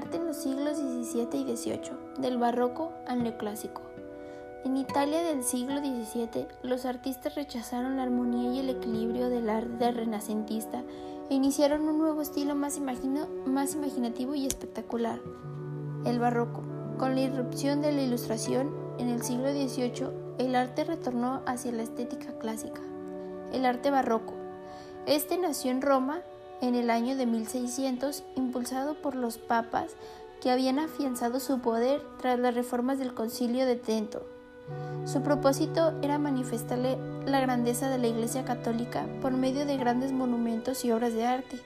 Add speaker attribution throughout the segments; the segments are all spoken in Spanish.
Speaker 1: arte en los siglos XVII y XVIII, del barroco al neoclásico. En Italia del siglo XVII, los artistas rechazaron la armonía y el equilibrio del arte renacentista e iniciaron un nuevo estilo más, más imaginativo y espectacular, el barroco. Con la irrupción de la ilustración en el siglo XVIII, el arte retornó hacia la estética clásica. El arte barroco. Este nació en Roma en el año de 1600, impulsado por los papas que habían afianzado su poder tras las reformas del Concilio de Trento. Su propósito era manifestarle la grandeza de la Iglesia Católica por medio de grandes monumentos y obras de arte.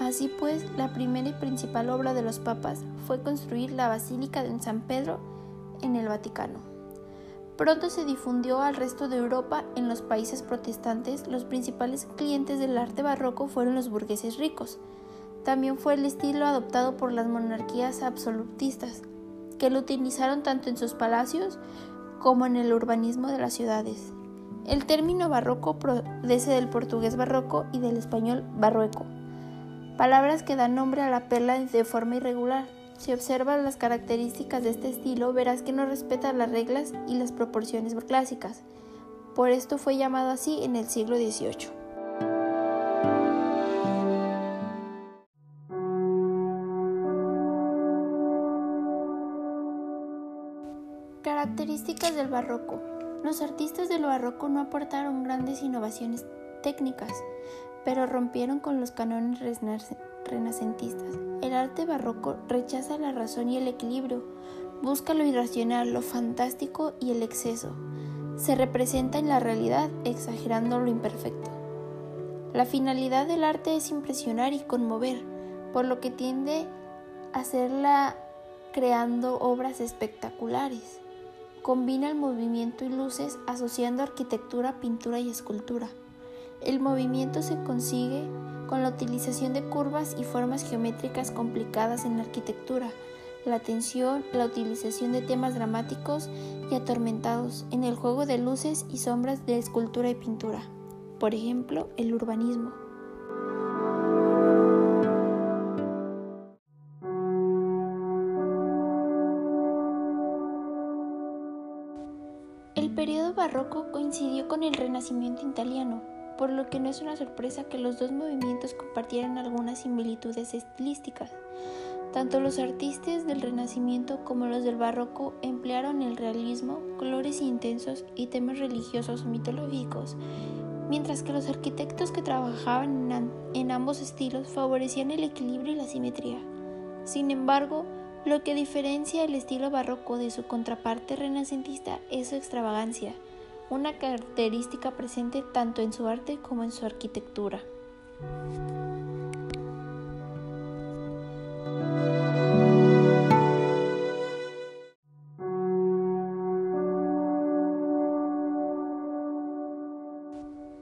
Speaker 1: Así pues, la primera y principal obra de los papas fue construir la Basílica de San Pedro en el Vaticano. Pronto se difundió al resto de Europa. En los países protestantes, los principales clientes del arte barroco fueron los burgueses ricos. También fue el estilo adoptado por las monarquías absolutistas, que lo utilizaron tanto en sus palacios como en el urbanismo de las ciudades. El término barroco procede del portugués barroco y del español barroco, palabras que dan nombre a la perla de forma irregular. Si observas las características de este estilo, verás que no respeta las reglas y las proporciones clásicas. Por esto fue llamado así en el siglo XVIII. Características del barroco. Los artistas del barroco no aportaron grandes innovaciones técnicas, pero rompieron con los cánones renacentistas. El arte barroco rechaza la razón y el equilibrio, busca lo irracional, lo fantástico y el exceso. Se representa en la realidad exagerando lo imperfecto. La finalidad del arte es impresionar y conmover, por lo que tiende a hacerla creando obras espectaculares. Combina el movimiento y luces asociando arquitectura, pintura y escultura. El movimiento se consigue con la utilización de curvas y formas geométricas complicadas en la arquitectura, la tensión, la utilización de temas dramáticos y atormentados en el juego de luces y sombras de escultura y pintura. Por ejemplo, el urbanismo. El periodo barroco coincidió con el Renacimiento italiano, por lo que no es una sorpresa que los dos movimientos compartieran algunas similitudes estilísticas. Tanto los artistas del Renacimiento como los del Barroco emplearon el realismo, colores intensos y temas religiosos o mitológicos, mientras que los arquitectos que trabajaban en ambos estilos favorecían el equilibrio y la simetría. Sin embargo, lo que diferencia el estilo barroco de su contraparte renacentista es su extravagancia, una característica presente tanto en su arte como en su arquitectura.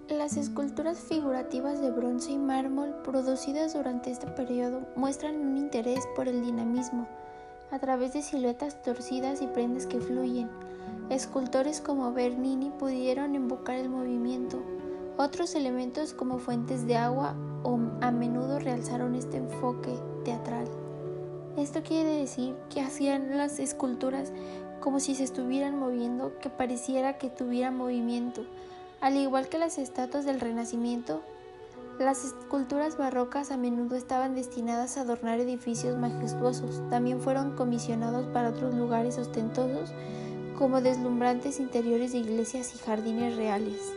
Speaker 1: Las esculturas figurativas de bronce y mármol producidas durante este periodo muestran un interés por el dinamismo, a través de siluetas torcidas y prendas que fluyen. Escultores como Bernini pudieron invocar el movimiento. Otros elementos como fuentes de agua o a menudo realzaron este enfoque teatral. Esto quiere decir que hacían las esculturas como si se estuvieran moviendo, que pareciera que tuvieran movimiento. Al igual que las estatuas del Renacimiento, las esculturas barrocas a menudo estaban destinadas a adornar edificios majestuosos. También fueron comisionados para otros lugares ostentosos, como deslumbrantes interiores de iglesias y jardines reales.